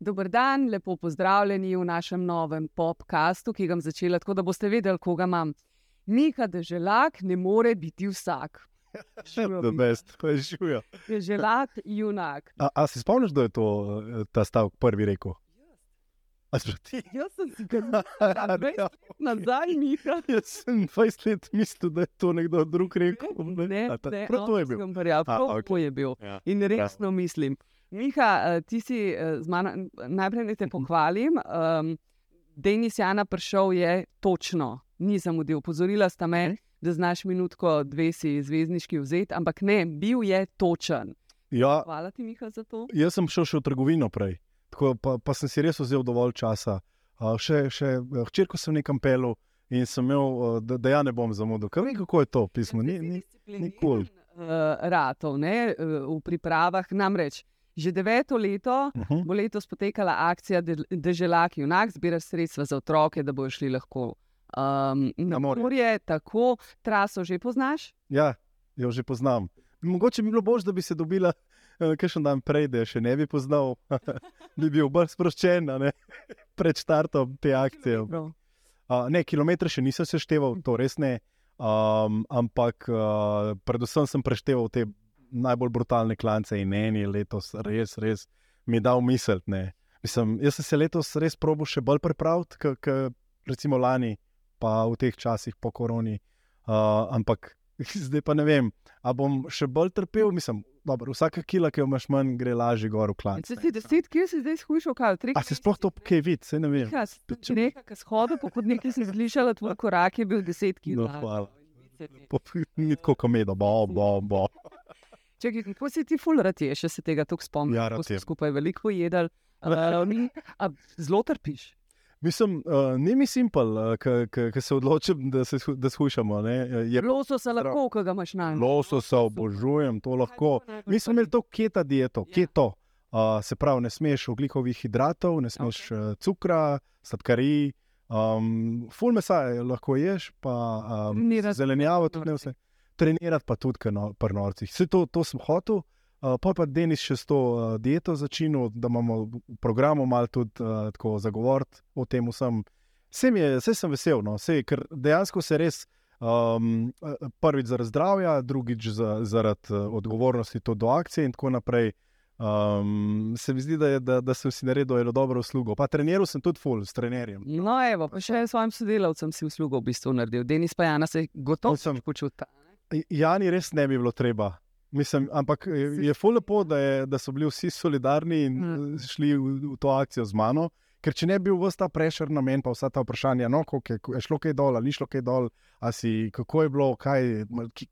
Dober dan, lepo pozdravljeni v našem novem podkastu, ki ga bom začela tako, da boste vedeli, koga imam. Nika deželak ne more biti vsak. The best, to je živijo. Deželak, junak. A, a si spomniš, da je to eh, ta stavek prvi rekel? A si že ti? Jaz sem si ga naredil nazaj, Nika. Jaz sem 20 let mislil, da je to nekdo drug rekel. Ne, A ta- ne, prav to je bil. verjel, prav A, to je bil. Ja. In resno mislim. Miha, eh, ti si eh, z mano, najprej naj te pohvalim. Um, Denis Jana prišel je točno, ni zamudil. Pozorila sta me, da znaš minutko, dve si zvezdniški vzeti, ampak ne, bil je točen. Ja, Hvala ti, Miha, za to. jaz sem šel še v trgovino prej, tako, pa, pa sem si res vzel dovolj časa. Uh, še, še hčerko sem nekam pelil in sem imel, uh, da, da ja ne bom zamudil. Kaj vem, kako je to pismo? Ni, ni, ni kul. Uh, ratov, ne, v pripravah. Namreč že deveto leto uh -huh. bo letos potekala akcija De- Deželak Junak, zbiraš sredstva za otroke, da bodo šli lahko um, na morje. morje. Tako, traso že poznaš? Ja, jo že poznam. Mogoče bi bilo bolj, da bi se dobila kakšen dan prej, da še ne bi poznal, bi bil bolj sproščen pred startom te akcije. Uh, ne, kilometre še nisem sešteval, to res ne. Um, ampak uh, predvsem sem prešteval te najbolj brutalne klance in eni letos res, res mi je dal misel. Mislim, jaz sem se letos res probil še bolj pripraviti, kot recimo lani, pa v teh časih po koroni. Uh, ampak zdaj pa ne vem, ali bom še bolj trpel. Mislim, dobro, vsaka kila, ki jo imaš manj, gre lažje gor v klanec. Če si deset, kje si zdaj skušal, kaj tri? A se sploh to kaj vidi, se ne vem. Če nekaj, kar shodo, po hodniku si slišala, tvoj korak je bil deset No, km. hvala. Ni tako komedo, bo, bo, bo. Čekaj, kako si ti ful rad ješ, če se tega tako spomniš? Ja, rad jem. skupaj veliko a zelo trpiš. Mislim, uh, ni mi simpel, uh, ki se odločim, da se da skušamo. Je Loso se lahko, ko ga imaš na lososa, obožujem to lahko. Mi smo imeli to keta dieto, Ja. keto. Uh, se pravi, ne smeš oglikovih hidratov, ne smeš okay. cukra, sladkarij, um, full mesa je lahko ješ, pa um, zelenjavo, tudi ne vse. Trenirati pa tudi no, pri norcih. Vse to, to sem hotel. Uh, pa je pa Denis še s to uh, dieto začel, da imamo v programu malo tudi uh, tako zagovoriti o tem vsem. Vse, mi je, vse sem vesel, no, vse, ker dejansko se res um, eh, prvič zaradi zdravja, drugič za, zaradi uh, odgovornosti do akcije in tako naprej. Um, se mi zdi, da, je, da, da sem si naredil eno dobro uslugo. Pa treniral sem tudi full s trenerjem. No, evo, pa še svojim sodelavcem si uslugo v bistvu naredil. Denis pa Jana se gotovo Sem- počuti. Jani res ne bi bilo treba. Mislim, ampak je, je ful lepo, da, je, da so bili vsi solidarni in Mm. mm. šli v, v to akcijo z mano. Ker če ne bi bil vsta prešer na meni, pa vsa ta vprašanja, no, je, je šlo kaj dol, ali ni šlo kaj dol, si, kako je bilo, kaj,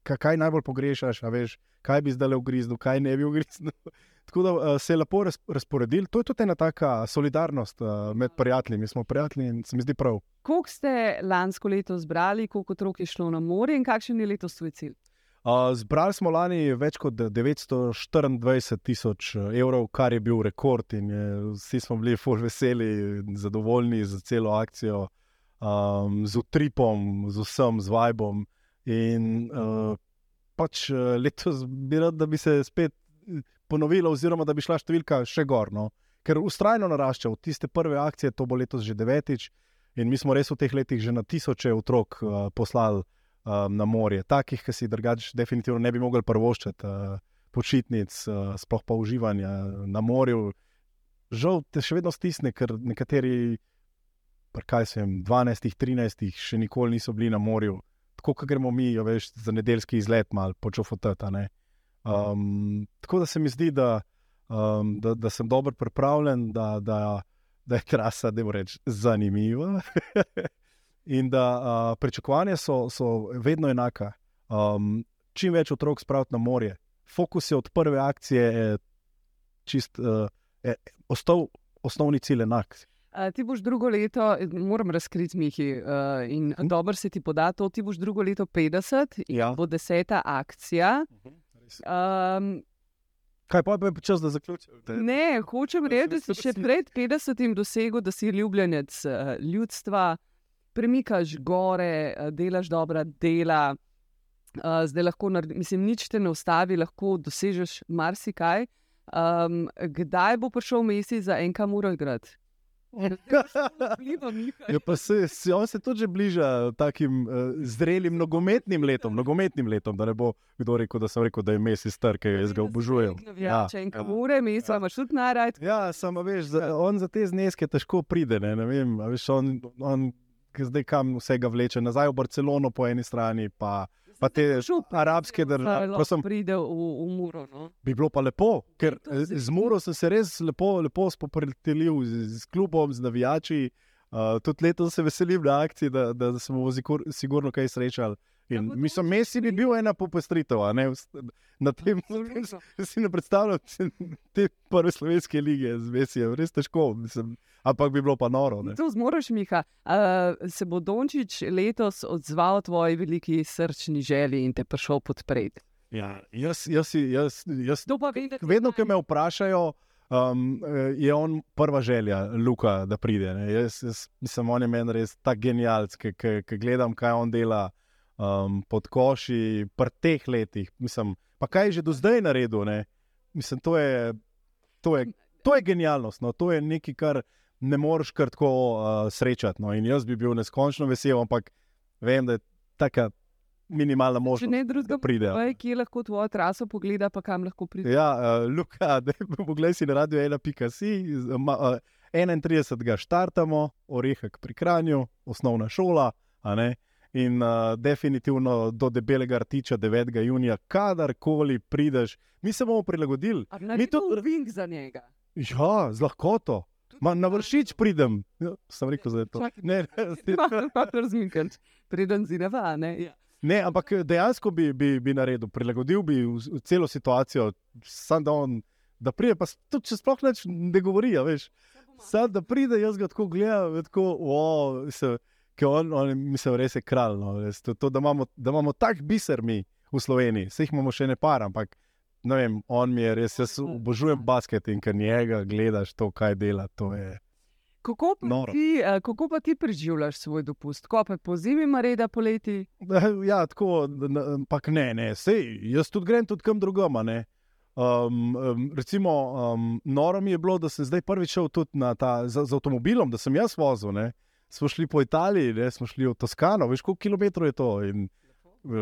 kaj, najbolj pogrešaš, veš, kaj bi zdaj ugriznil, kaj ne bi ugriznil. Tako da uh, se je lepo raz, razporedil. To je tudi ena taka solidarnost uh, med prijatelji. Mi smo prijatelji in se mi zdi prav. Koliko ste lansko leto zbrali, koliko otrok je šlo na morje in kakšen je letos tvoj cilj? Uh, zbrali smo lani več kot 924 tisoč eh, evrov, kar je bil rekord, in je, vsi smo bili full veseli zadovoljni z celo akcijo, um, z utripom, z vsem, z vibom. In uh, pač eh, letos bi rad, da bi se spet eh, ponovilo, oziroma da bi šla številka še gor. No? Ker ustrajno narašča, od tiste prve akcije, to bo letos že devetič, in mi smo res v teh letih že na tisoče otrok uh, poslali um, na morje, takih, ki si drugače definitivno ne bi mogli prvoščati uh, počitnic, uh, sploh pa uživanja na morju. Žal te še vedno stisne, ker nekateri, kaj se jim, 12, 13, še nikoli niso bili na morju. Tako kot gremo mi, jo veš, za nedeljski izlet, malo počofotata. Um, tako da se mi zdi, da, um, da, da sem dobro pripravljen, da, da, da je trasa, da reč, zanimiva. In da uh, pričakovanja so, so vedno enaka. Um, čim več otrok spraviti na morje. Fokus je od prve akcije eh, čist, uh, je, ostal osnovni cilj enak. Uh, ti boš drugo leto, moram razkriti, Mihi, uh, in Hm? dobro se ti poda to. Ti boš drugo leto 50, in Ja. bo deseta akcija. Um, Kaj pa je čas, da zaključim? ne, hočem reči, da si še pred 50 dosegel, da si ljubljenec uh, ljudstva, premikaš gore, uh, delaš dobra dela. uh, zdaj lahko naredi, mislim, nič te ne ustavi, lahko dosežeš marsikaj. Um, kdaj bo prišel mesec za en kam uro igrati? Ja, pa se, se, on se tudi že bliža takim uh, zrelim nogometnim letom, nogometnim letom, da ne bo kdo rekel, da sem rekel, da je mesec star, ki jaz ga obožujem. Ja, če enkrat ure, mesec, imaš tudi najraje. Ja, samo veš, za, on za te zneske težko pride. Ne, ne vem, veš, on, on zdaj kam vsega vleče, nazaj v Barcelono po eni strani. Pa, Pa te arabske države, ko sem prišel v, v Muro. No? Bi bilo pa lepo, ker z Muro sem se res lepo, lepo spoprijateljil z, z klubom, z navijači. Uh, tudi letos se veselim na akciji, da, da smo sigurno kaj srečali. In ja, mislim, Messi bi bil ena popestritev. Na tem mestu si ne predstavljam te prve slovenske lige z Messijem, res težko. Mislim, ampak bi bilo pa noro. To zmoriš, Miha. Uh, se bo Dončić letos odzval tvoji veliki srčni želji in te prišel podpreti? Ja, jaz, jaz, jaz, jaz, jaz vedno, ko me vprašajo. Um, je on prva želja, Luka, da pride. Jaz, jaz, mislim, on je meni res tako genialc, ki gledam, kaj on dela um, pod koši, pri teh letih. Mislim, pa kaj je že do zdaj naredil? Mislim, to, je, to, je, to je genialnost. No? To je nekaj, kar ne moreš kar tako uh, srečati. No? In jaz bi bil neskončno vesel, ampak vem, da je tako. Minimalna možnost, da pride. Kje lahko tvojo traso pogleda, pa kam lahko pride? Ja, uh, Luka, da poglej si na radio, ena pika si. Uh, 31. štartamo, orehek pri Kranju, osnovna šola. In uh, definitivno do debelega rtiča 9. junija, kadarkoli prideš, mi se bomo prilagodili. Mi to urving za njega. Ja, z lahkoto. Ma, na vršič pridem. Ja, sem rekel, da je to. Ne, ne, ne, razmišljam, pridem zineva. Ne? Ja. ne, ampak dejansko bi, bi, bi naredil, prilagodil bi celo situacijo, sam da on, da pride, pa tudi če sploh neč ne govori, veš. Sam da pride, jaz ga tako gledam, tako, wow, se ki on, on mislim, res je kralj. No, res, to, to, da imamo, imamo tak biser mi v Sloveniji, vse jih imamo še ne par, ampak ne vem, on mi je res, jaz obožujem basket in ker njega gledaš to, kaj dela. Kako pa, ti, eh, kako pa ti preživljaš svoj dopust? Ko pa po zimi, reda poleti? Ja, tako, ampak ne, ne, sej, jaz tudi grem tudi kam drugam. Um, um, recimo, um, noro mi je bilo, da sem zdaj prvič šel ta, z, z avtomobilom, da sem jaz vozil. Ne? Smo šli po Italiji, ne, smo šli v Toskano, veš, koliko kilometrov je to. In,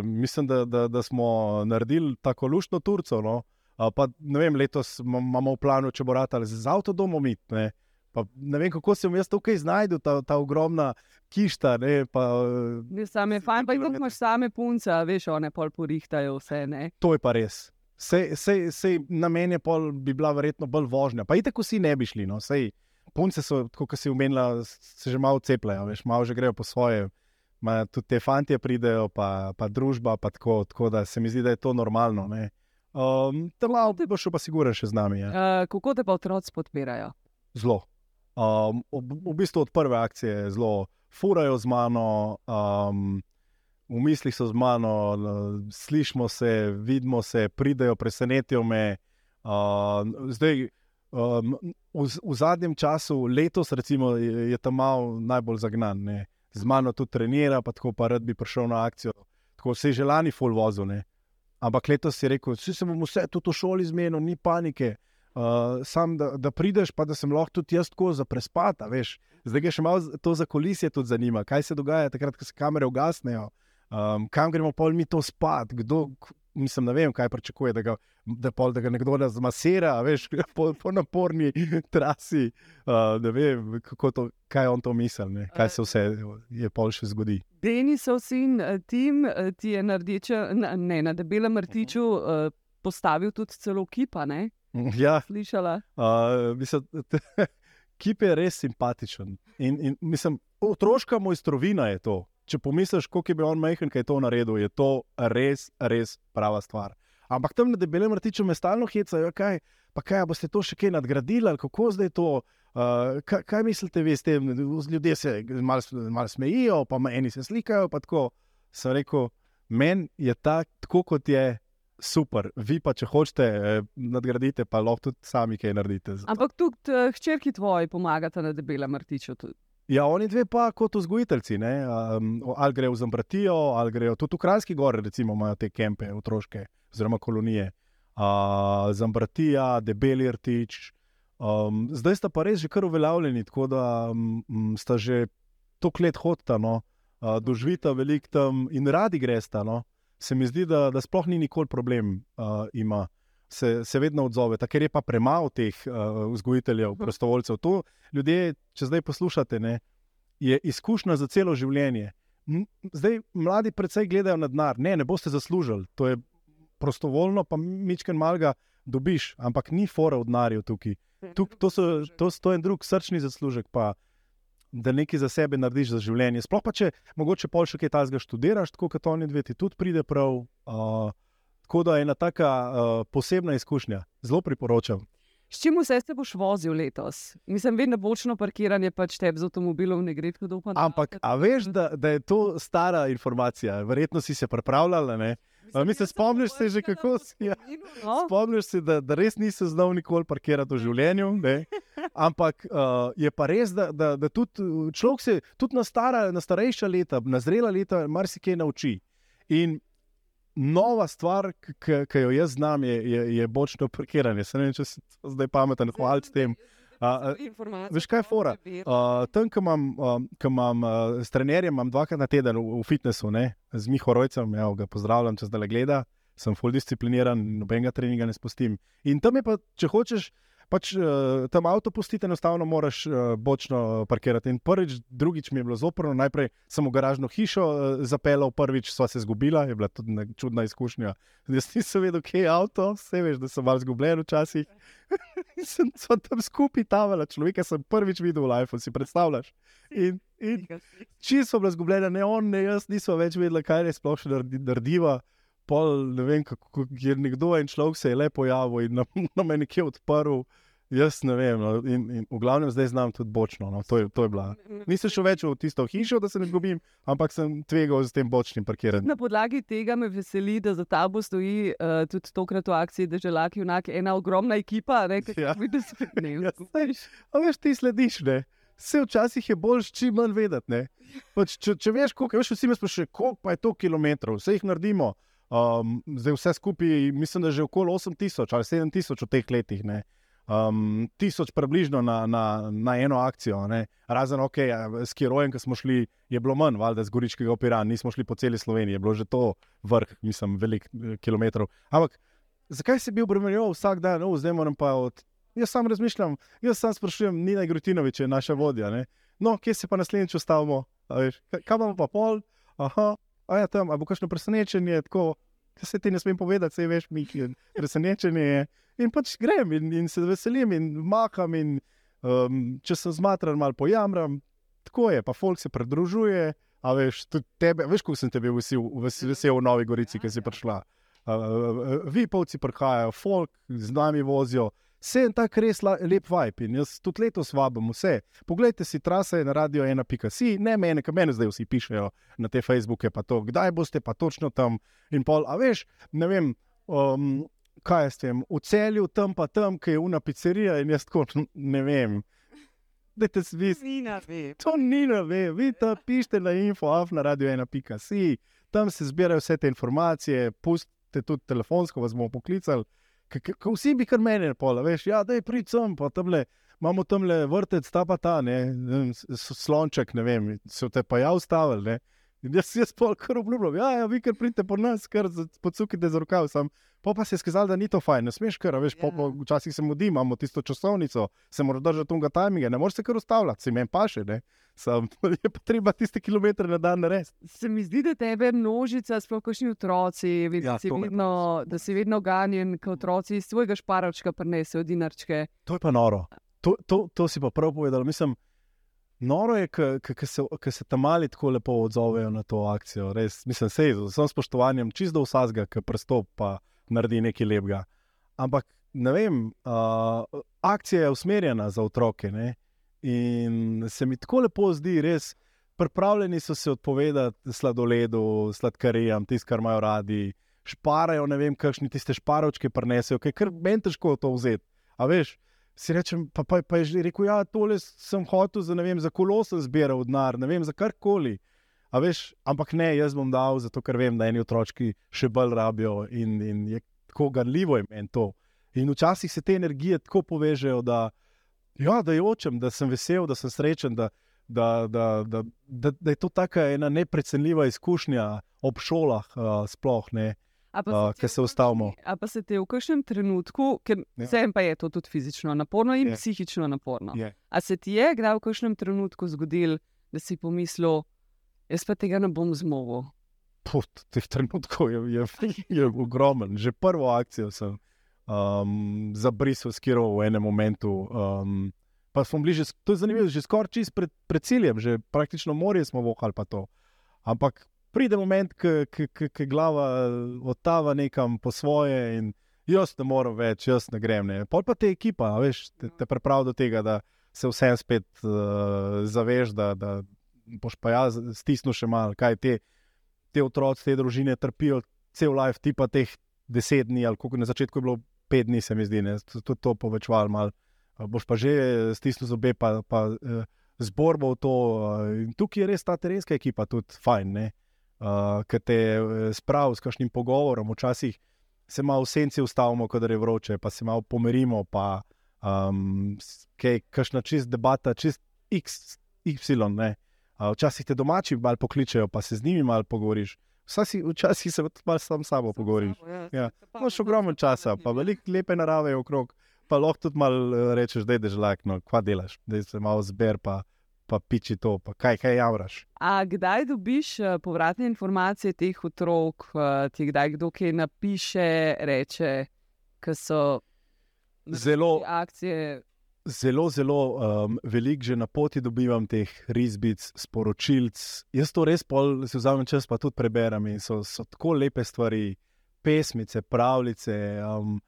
mislim, da, da, da smo naredili tako luštno Turco. No. Pa, vem, letos imamo v planu, če bo rad ali z avtodomom iti. Ne. Pa, ne vem, kako se jaz tukaj znajdu, ta, ta ogromna kišta. Ne, pa, ne, same, fajn, pa tudi imaš same punce, veš, one pol porihtajajo vse. Ne. To je pa res. Sej, sej, sej na meni bi bila verjetno bolj vožnja. Pa itek vsi ne bi šli. No, sej, punce so, kot si umenila, se že malo cepljajo, veš, malo že grejo po svoje. Ma, tudi te fantje pridejo, pa, pa družba, pa tako, tako da se mi zdi, da je to normalno. Um, Tam malo te boš pa sigurno še z nami. Uh, kako te pa otroci podpirajo? Zelo. Um, v, v bistvu od prve akcije zelo furajo z mano, um, v mislih so z mano, slišimo se, vidimo se, pridejo, presenetijo me. Uh, zdaj, Um, v, v zadnjem času, letos, recimo, je, je tam malo najbolj zagnan, ne. z mano tudi trenira, pa tako pa rad bi prišel na akcijo. Tako se je že lani full vozil, ne. ampak letos si rekel, vsi se bomo vse tudi v šoli zmenili, ni panike. Uh, sam, da, da prideš, pa da sem lahko tudi jaz tako za prespata, veš. Zdaj je še malo to za kulisje tudi zanima, kaj se dogaja takrat, ko se kamere ugasnejo, um, kam gremo pol mi to spat, kdo, mislim, ne vem, kaj pričakuje, da ga, da pol, da ga nekdo zmasira, veš, po, po naporni trasi. Uh, ne vem, to, kaj on to misli, ne? kaj se vse je pol še zgodi. Denisov sin Tim ti je na, rdeče, ne, na debelem rtiču uh, postavil tudi celo kipa. Ne? Ja, slišala. Uh, mislim, kip je res simpatičen. In, in, mislim, otroška mojstrovina je to če pomisliš, koliko je bil on majhen, kaj je to naredil, je to res, res prava stvar. Ampak tam na debelem vrtiču me stalno hecajo, kaj, pa kaj boste to še kaj nadgradili, kako zdaj to. Uh, kaj, kaj mislite, vi s tem? Ljudje se malo mal smejijo, pa eni se slikajo. Tako sem rekel, meni je ta, tako kot je. Super, vi pa če hočete eh, nadgraditi, pa lahko tudi sami kaj naredite. Ampak tudi eh, hčerki tvoji pomagate na debelem vrtiču. Ja, oni dve pa kot vzgojiteljci, ne, um, ali grejo v Zambratijo, ali grejo tudi v Krajski gori, recimo, imajo te kempe, otroške, oziroma kolonije. Uh, Zambratija, Debeli Rtič. Um, zdaj sta pa res že kar uveljavljeni, tako da um, sta že toliko let hodta, no, uh, doživita veliko tam in radi gresta. No. Se mi zdi, da, da sploh ni nikoli problem, uh, ima. Se, se vedno odzove, ker je pa premalo teh uh, vzgojiteljev, prostovoljcev. To ljudje, če zdaj poslušate, ne, je izkušnja za celo življenje. Zdaj mladi predvsej gledajo na denar, ne, ne boste zaslužili, to je prostovoljno, pa mičken malga dobiš, ampak ni fora v denarju tukaj. Tuk, to, so, to, to je en drug srčni zaslužek, pa da nekaj za sebe narediš za življenje. Sploh pa če mogoče pol še kaj tajnega študiraš, tako kot oni dve, ti tudi pride prav. Uh, tako da je ena taka uh, posebna izkušnja, zelo priporočam. S čim vse se boš vozil letos? Mislim, vedno bočno parkiranje pač tebi z avtomobilom ne gre tako dolgo. Ampak, a veš, da, da je to stara informacija, verjetno si se pripravljala. Mi se spomniš, se že kako si. Ja. No. Spomniš se, da, da res nisi znal nikoli parkirati v življenju. Ne? Ampak uh, je pa res, da, da, da tudi človek se tudi na, stara, na starejša leta, na zrela leta, marsikaj nauči. In nova stvar, ki jo jaz znam, je, je, je bočno parkiranje. Se ne vem, če si zdaj pameten, hvala s tem. Uh, veš, kaj je fora? Uh, tam, ki imam, uh, imam uh, s trenerjem, imam dvakrat na teden v, v fitnessu, ne? z Miho Rojcem, ja, ga pozdravljam, če zdaj le gleda, sem full discipliniran, nobenega treninga ne spustim. In tam je pa, če hočeš, pač uh, tam avto pustiti, enostavno moraš uh, bočno parkirati. In prvič, drugič mi je bilo zoprno, najprej sem v garažno hišo uh, zapeljal, prvič sva se zgubila, je bila tudi čudna izkušnja. Jaz nisem vedel, kje je avto, vse veš, da sem mal zgubljen včasih. In sem tam skupaj tavala, človeka sem prvič videl v life, si predstavljaš. In, in čisto bila zgubljena, ne on, ne jaz, nismo več vedeli, kaj je sploh še narediva. Pol, ne vem, kako je nekdo en človek se je lepo pojavil in na, na me nekje odprl. Jaz ne vem, no, in, in v glavnem zdaj znam tudi bočno. No, to, je, to je bila. Nisem šel več v tisto hišo, da se ne zgubim, ampak sem tvegal z tem bočnim parkiranjem. Na podlagi tega me veseli, da za tabo stoji uh, tudi tokrat v akciji, da že laki vnak ena ogromna ekipa. Ne, ja. vidiš, ne, ja, a veš, ti slediš, ne. Vse včasih je bolj čim manj vedeti. Pač, če, če veš, koliko, veš, vsi me sprašujejo, koliko pa je to kilometrov, vse jih naredimo. Um, zdaj vse skupaj, mislim, da je že okoli 8000 ali 7000 v teh letih. Ne um, tisoč približno na, na, na eno akcijo. Ne? Razen ok, s Kirojem, ki smo šli, je bilo manj, valjda z Goričkega opera, nismo šli po celi Sloveniji, je bilo že to vrh, nisem velik eh, kilometrov. Ampak zakaj si bil obremenjen vsak dan, no, zdaj moram pa od. Jaz sam razmišljam, jaz sam sprašujem, Nina Grutinovič je naša vodja. Ne? No, kje se pa naslednjič ustavimo? Kaj imamo pa pol? Aha, a ja, tam, a bo kakšno presenečenje, tako, kaj se ti ne smem povedati, se veš, mi je presenečenje. Je. In pač grem in, in se veselim in maham. In, um, če sem zmatran, malo pojamram, tako je, pa folk se pridružuje. A veš, tebe, veš, kako sem tebe vesel, vesel v Novi Gorici, ki si prišla. Uh, vi, povci, prihajajo, folk z nami vozijo. Vse je tako res lep vibe in jaz tudi letos vabim vse. Poglejte si trase na radio 1.si, ne mene, kaj meni zdaj vsi pišejo na te Facebooke, pa to, kdaj boste pa točno tam in pol. A veš, ne vem, um, kaj jaz vem, v celju, tam pa tam, ki je una pizzerija in jaz tako ne vem. Dajte si vi. Nina ve. To Nina ve, vi to pišete na info, af na radio 1.si, tam se zbirajo vse te informacije, pustite tudi telefonsko, vas bomo poklicali. Ko vsi bi kar meni, veš, ja, da je pridem, pa tam le. Imamo tam le vrtec, ta pa ta, ne, slonček, ne vem, so te pa ja ustavili. In jaz jaz pol kar obljubljam, ja, ja, vi kar pridete po nas, kar pocukite za rokav. Sam. Pa pa se je skazalo, da ni to fajn, ne smeš kar, veš, yeah. po, ja. včasih se mudi, imamo tisto časovnico, se mora držati tega tajminga, ne moreš se kar ustavljati, se meni pa še, ne. Sam, je pa treba tiste kilometre na dan narediti. Se mi zdi, da tebe množica, sploh kakšni otroci, vid, ja, si vedno, da si vedno ganjen, kot otroci iz svojega šparovčka prenesejo dinarčke. To je pa noro. To, to, to si pa prav povedal. Mislim, Noro je, ker se tam mali tako lepo odzovejo na to akcijo. Res, mislim, se z vsem spoštovanjem, čist do vsega, ki prstop pa naredi nekaj lepega. Ampak ne vem, uh, akcija je usmerjena za otroke. Ne? In se mi tako lepo zdi, res, pripravljeni so se odpovedati sladoledu, sladkarijam, tisti, kar imajo radi, šparajo, ne vem, kakšni tiste šparovčke prenesejo, ker je kar meni težko to vzeti. A veš, si rečem, pa, pa, pa je že rekel, ja, tole sem hotel za, vem, za kolo sem zbiral denar, ne vem, za karkoli. Veš, ampak ne, jaz bom dal, zato ker vem, da eni otroci še bolj rabijo in, in je tako ganljivo je meni to. In včasih se te energije tako povežejo, da, ja, da jočem, da sem vesel, da sem srečen, da, da, da, da, da, da je to tako ena neprecenljiva izkušnja ob šolah, uh, sploh ne. Uh, Ker se ustavimo. A pa se ti v kakšnem trenutku, ker ja. vsem pa je to tudi fizično naporno in je. psihično naporno. Je. A se ti je kdaj v kakšnem trenutku zgodil, da si pomislil, jaz pa tega ne bom zmogel? Pot teh trenutkov je, je, je ogromen. Že prvo akcijo sem um, zabrisal, skiral v enem momentu. Um, pa smo bili že, to je zanimivo, že skoraj čist pred, pred ciljem, že praktično morje smo vohali pa to. Ampak pride moment, ki glava odtava nekam po svoje in jaz ne morem več, jaz ne grem. Ne. Pol pa te ekipa, veš, te, te pripravi do tega, da se vsem spet uh, zaveš, da, da boš pa jaz stisnil še malo, kaj te, te otroci, te družine trpijo cel life, ti pa teh deset dni, ali kako na začetku je bilo pet dni, se mi zdi, da je to, to povečval malo. Boš pa že stisnil zobe, pa, pa zbor bo v to. Uh, tukaj je res ta terenska ekipa, tudi fajn. Uh, uh, ki te eh, spravi s kakšnim pogovorom, včasih se malo v senci ustavimo, kadar je vroče, pa se malo pomerimo, pa um, kaj, kakšna čist debata, čist X, Y. Uh, včasih te domači malo pokličejo, pa se z njimi malo pogovoriš. Si, včasih se tudi sam s sabo pogovoriš. Ja. ja. Imáš ogromno časa, pa veliko lepe narave okrog. Pa lahko tudi malo eh, rečeš, da je dežlak, no, kva delaš, da se malo zber, pa pa piči to, pa kaj, kaj javraš. A kdaj dobiš uh, povratne informacije teh otrok, uh, ti kdaj kdo kaj napiše, reče, da so zelo akcije? Zelo, zelo um, veliko že na poti dobivam teh risbic, sporočilc. Jaz to res pol, si vzamem čas, pa tudi preberem. So, so tako lepe stvari, pesmice, pravljice, um,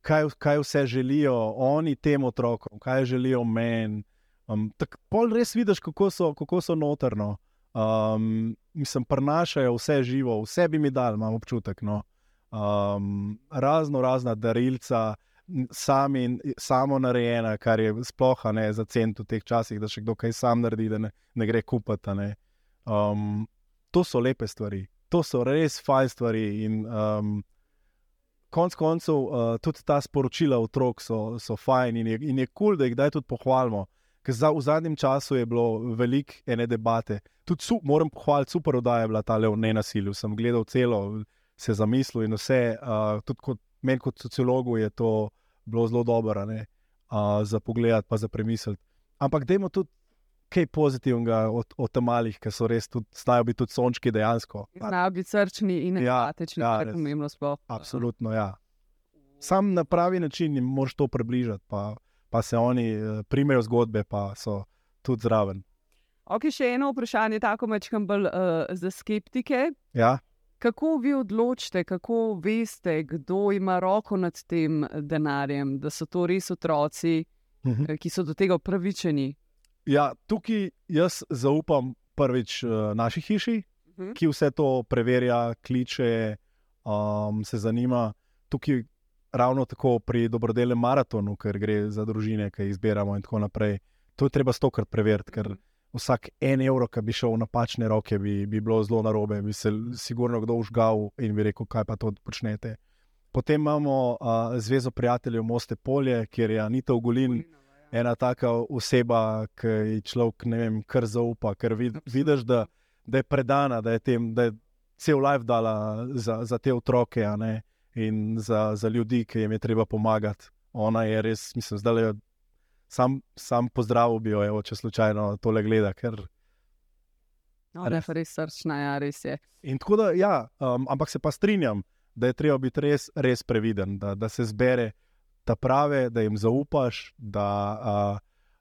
kaj, kaj vse želijo oni tem otrokom, kaj želijo meni. Um, Tako pol res vidiš, kako so, kako so notrno. Um, mislim, prenašajo vse živo, vse bi mi dal, imam občutek. No. Um, razno razna darilca, sami, samo narejena, kar je sploh ne za cent v teh časih, da še kdo kaj sam naredi, da ne, ne gre kupiti. Um, to so lepe stvari, to so res fajn stvari. In, um, konc koncev, uh, tudi ta sporočila otrok so, so fajn in je kul, cool, da jih kdaj tudi pohvalimo. Ker za, v zadnjem času je bilo veliko ene debate. Tudi su, moram pohvaliti, super oddaja je bila ta o nenasilju. Sem gledal celo, se zamislil in vse. Uh, tudi kot, meni kot sociologu je to bilo zelo dobro uh, za pogled, pa za premisliti. Ampak dajmo tudi kaj pozitivnega od, od tem malih, ki so res tudi, znajo biti tudi sončki dejansko. Znajo biti srčni in empatični, ja, kar je pomembno sploh. Absolutno, ja. Sam na pravi način jim moraš to približati pa se oni uh, primejo zgodbe, pa so tudi zraven. Ok, še eno vprašanje, tako mečkam bolj uh, za skeptike. Ja. Kako vi odločite, kako veste, kdo ima roko nad tem denarjem, da so to res otroci, uh mhm. -huh. ki so do tega upravičeni? Ja, tukaj jaz zaupam prvič uh, naši hiši, uh mhm. -huh. ki vse to preverja, kliče, um, se zanima. Tukaj ravno tako pri dobrodelnem maratonu, ker gre za družine, ki jih izbiramo in tako naprej. To je treba stokrat preveriti, ker vsak en evro, ki bi šel v napačne roke, bi, bi bilo zelo narobe, bi se sigurno kdo užgal in bi rekel, kaj pa to počnete. Potem imamo uh, Zvezo prijateljev Moste Polje, kjer je Anita Ugolin, ena taka oseba, ki ji človek ne vem, kar zaupa, ker vid, vidiš, da, da je predana, da je, tem, da je cel life dala za, za te otroke in za, za ljudi, ki jim je treba pomagati. Ona je res, mislim, da je sam, sam pozdravil bi jo, evo, če slučajno tole gleda. Ker... No, res. res srčna, ja, res je. In tako da, ja, um, ampak se pa strinjam, da je treba biti res, res previden, da, da se zbere ta prave, da jim zaupaš. Da, uh,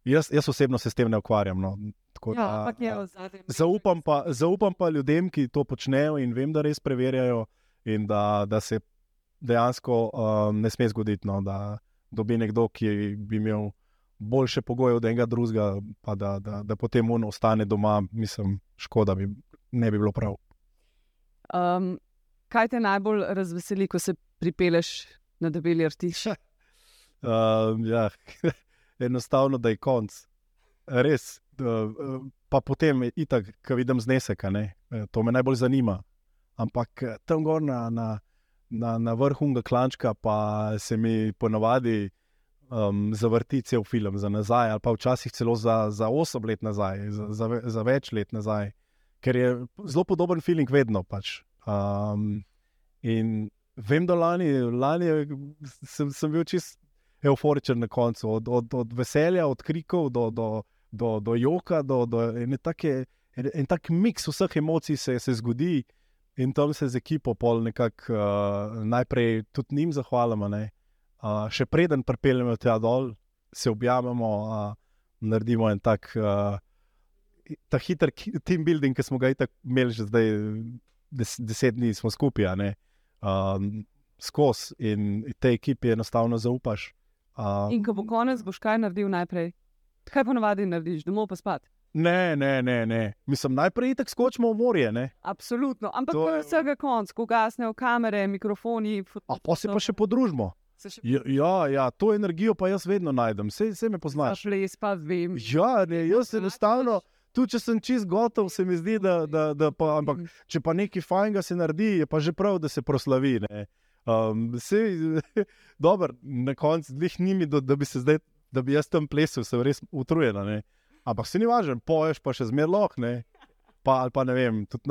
jaz, jaz osebno se s tem ne ukvarjam. No. Tako, ja, da, je, zaupam, pa, zaupam pa ljudem, ki to počnejo in vem, da res preverjajo, in da, da se dejansko um, ne sme zgoditi, no, da dobi nekdo, ki bi imel boljše pogoje od enega drugega, pa da, da, da potem on ostane doma, mislim, škoda bi ne bi bilo prav. Um, kaj te najbolj razveseli, ko se pripeleš na debeli artiš? Uh, ja. enostavno, da je konc. Res. Uh, pa potem, itak, ko vidim znesek, eh, to me najbolj zanima. Ampak eh, tam gor na, na, na, na vrhu unga klančka, pa se mi ponavadi um, zavrti cel film za nazaj, ali pa včasih celo za, za 8 let nazaj, za, za, za več let nazaj, ker je zelo podoben feeling vedno. Pač. Um, in vem, da lani, lani sem, sem bil čist euforičen na koncu, od, od, od veselja, od krikov do, do, do, do joka, do, do ene take. En, en tak miks vseh emocij se, se zgodi, in tam se z ekipo pol nekako uh, najprej tudi njim zahvalimo. Uh, še preden pripeljemo tja dol, se objamemo, uh, naredimo en tak, uh, ta hiter team building, ki smo ga imeli že zdaj, des, deset dni smo skupaj, um, skozi in tej ekipi enostavno zaupaš. Uh, In ko bo konec, boš kaj naredil najprej? Kaj ponavadi narediš, domov pa spat? Ne, ne, ne, ne. Mislim, najprej tako skočimo v morje. Ne? Absolutno. Ampak To je je- vsega konc, ko gasnejo kamere, mikrofoni. A pa se pa še podružimo. Se še Ja, ja, ja, to energijo pa jaz vedno najdem, vse, vse me poznaš. ples, pa vem. Ja, ne, jaz enostavno, tudi če sem čist gotov, se mi zdi, da, da, da pa, ampak če pa nekaj fajnega se naredi, je pa že prav, da se proslavi. Ne. Um, sej, dober, na koncu dveh njimi, da, da bi se zdaj, da bi jaz tam plesal, sem res utrujen. ne. Ampak se ni važen, poješ pa še zmer loh, ne. Pa, ali pa ne vem, tudi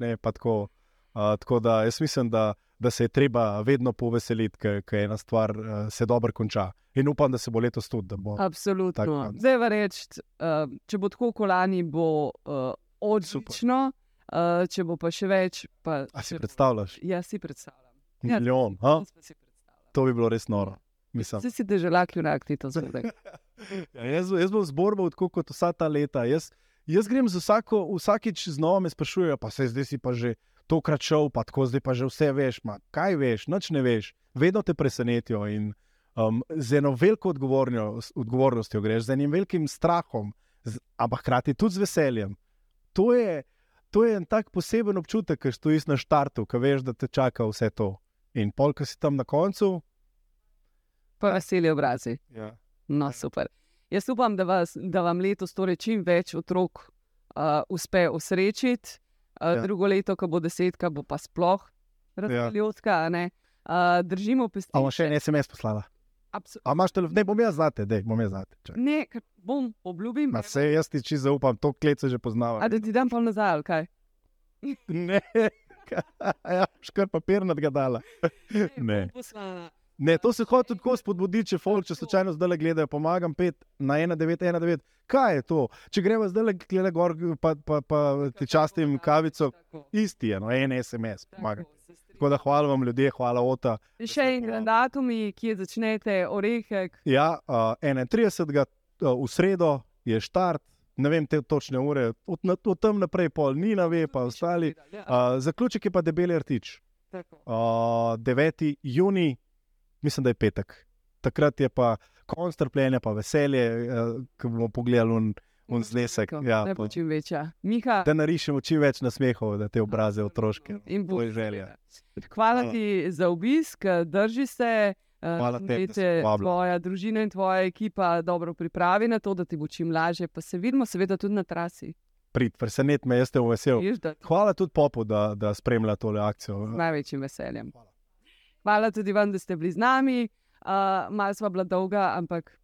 ne, pa tako. Uh, tako da jaz mislim, da, da se je treba vedno poveseliti, ker ena stvar uh, se dobro konča. In upam, da se bo letos tudi. Bo, tak Absolutno. konc. Zdaj va reči, uh, če bo tako kolani, bo uh, odlično, uh, če bo pa še več. Pa, A si če bo- predstavljaš? Ja, si predstavljam. Ja, Milijon, pa si predstavljam. to bi bilo res noro. Mislim. Zdaj si držalak, junak, ti to zdaj. Ja, jaz, jaz bom zborbal tako kot vsa ta leta. Jaz, jaz grem z vsako, vsakič znova me sprašujejo, pa se zdaj si pa že tokrat šel, pa tako zdaj pa že vse veš. Ma, kaj veš, noč ne veš, vedno te presenetijo. In, um, z eno veliko odgovornostjo greš, z enim velikim strahom, z, ampak hkrati tudi z veseljem. To je, to je en tak poseben občutek, ker stojiš na štartu, ki veš, da te čaka vse to. In pol, ki si tam na koncu. Pa veseli obrazi. Ja. No, super. Jaz upam, da, vas, da vam letos torej čim več otrok uh, uspe osrečiti. Uh, Ja. Drugo leto, ko bo desetka, bo pa sploh razpeljotka. Ja. Uh, držimo pesti. A bomo še en SMS poslala? Abso- A imaš telefon? Ne, bom jaz zate, dej, bom jaz zate. čakaj. Ne, bom, obljubim. Ma se jaz ti čisto zaupam, to klec že poznava. A da ti dam pa nazaj, ali kaj? Ne, ja, škar papir nadgadala. Ne. bom poslala. Ne, to se hoče tako spodbuditi, če folk, če slučajno zdaj gledajo, pomagam pet na 1919. Kaj je to? Če gremo zdaj gledati gor, pa, pa, pa ti častim kavico, isti je, no, en SMS pomaga. tako, da hvala vam ljudje, hvala Ota. Še en datumi, kje začnete, orehek. Ja, uh, 31. Uh, v sredo je štart, ne vem te točne ure, od, na- od tam naprej pol ni na ve, pa ostali. Uh, zaključek je pa debeli rtič. tako. Uh, 9. juni, mislim, da je petek. Takrat je pa konc trpljenja, pa veselje, uh, ko bomo pogledali un, un znesek. Ja, pa, bo čim večja. Miha, da narišemo čim več nasmehov, da te obraze otroške. In bo želja. Hvala Hvala. ti za obisk, drži se. eh, Hvala tebi, da povabila. Tvoja družina in tvoja ekipa dobro pripravi na to, da ti bo čim lažje. Pa se vidimo, seveda, tudi na trasi. Prid, presenet me, jaz te bom vesel. Da Hvala tudi Popu, da, da spremlja tole akcijo. z največjim veseljem. Hvala. Hvala tudi vam, da ste bili z nami. Uh, Malo sva bila dolga, ampak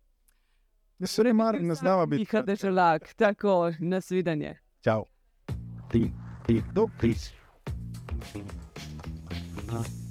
Jaz se ne maram, ne znava biti. Miha Deželak, tako, nasvidenje. Čau. Ti, ti, do, ti. Huh?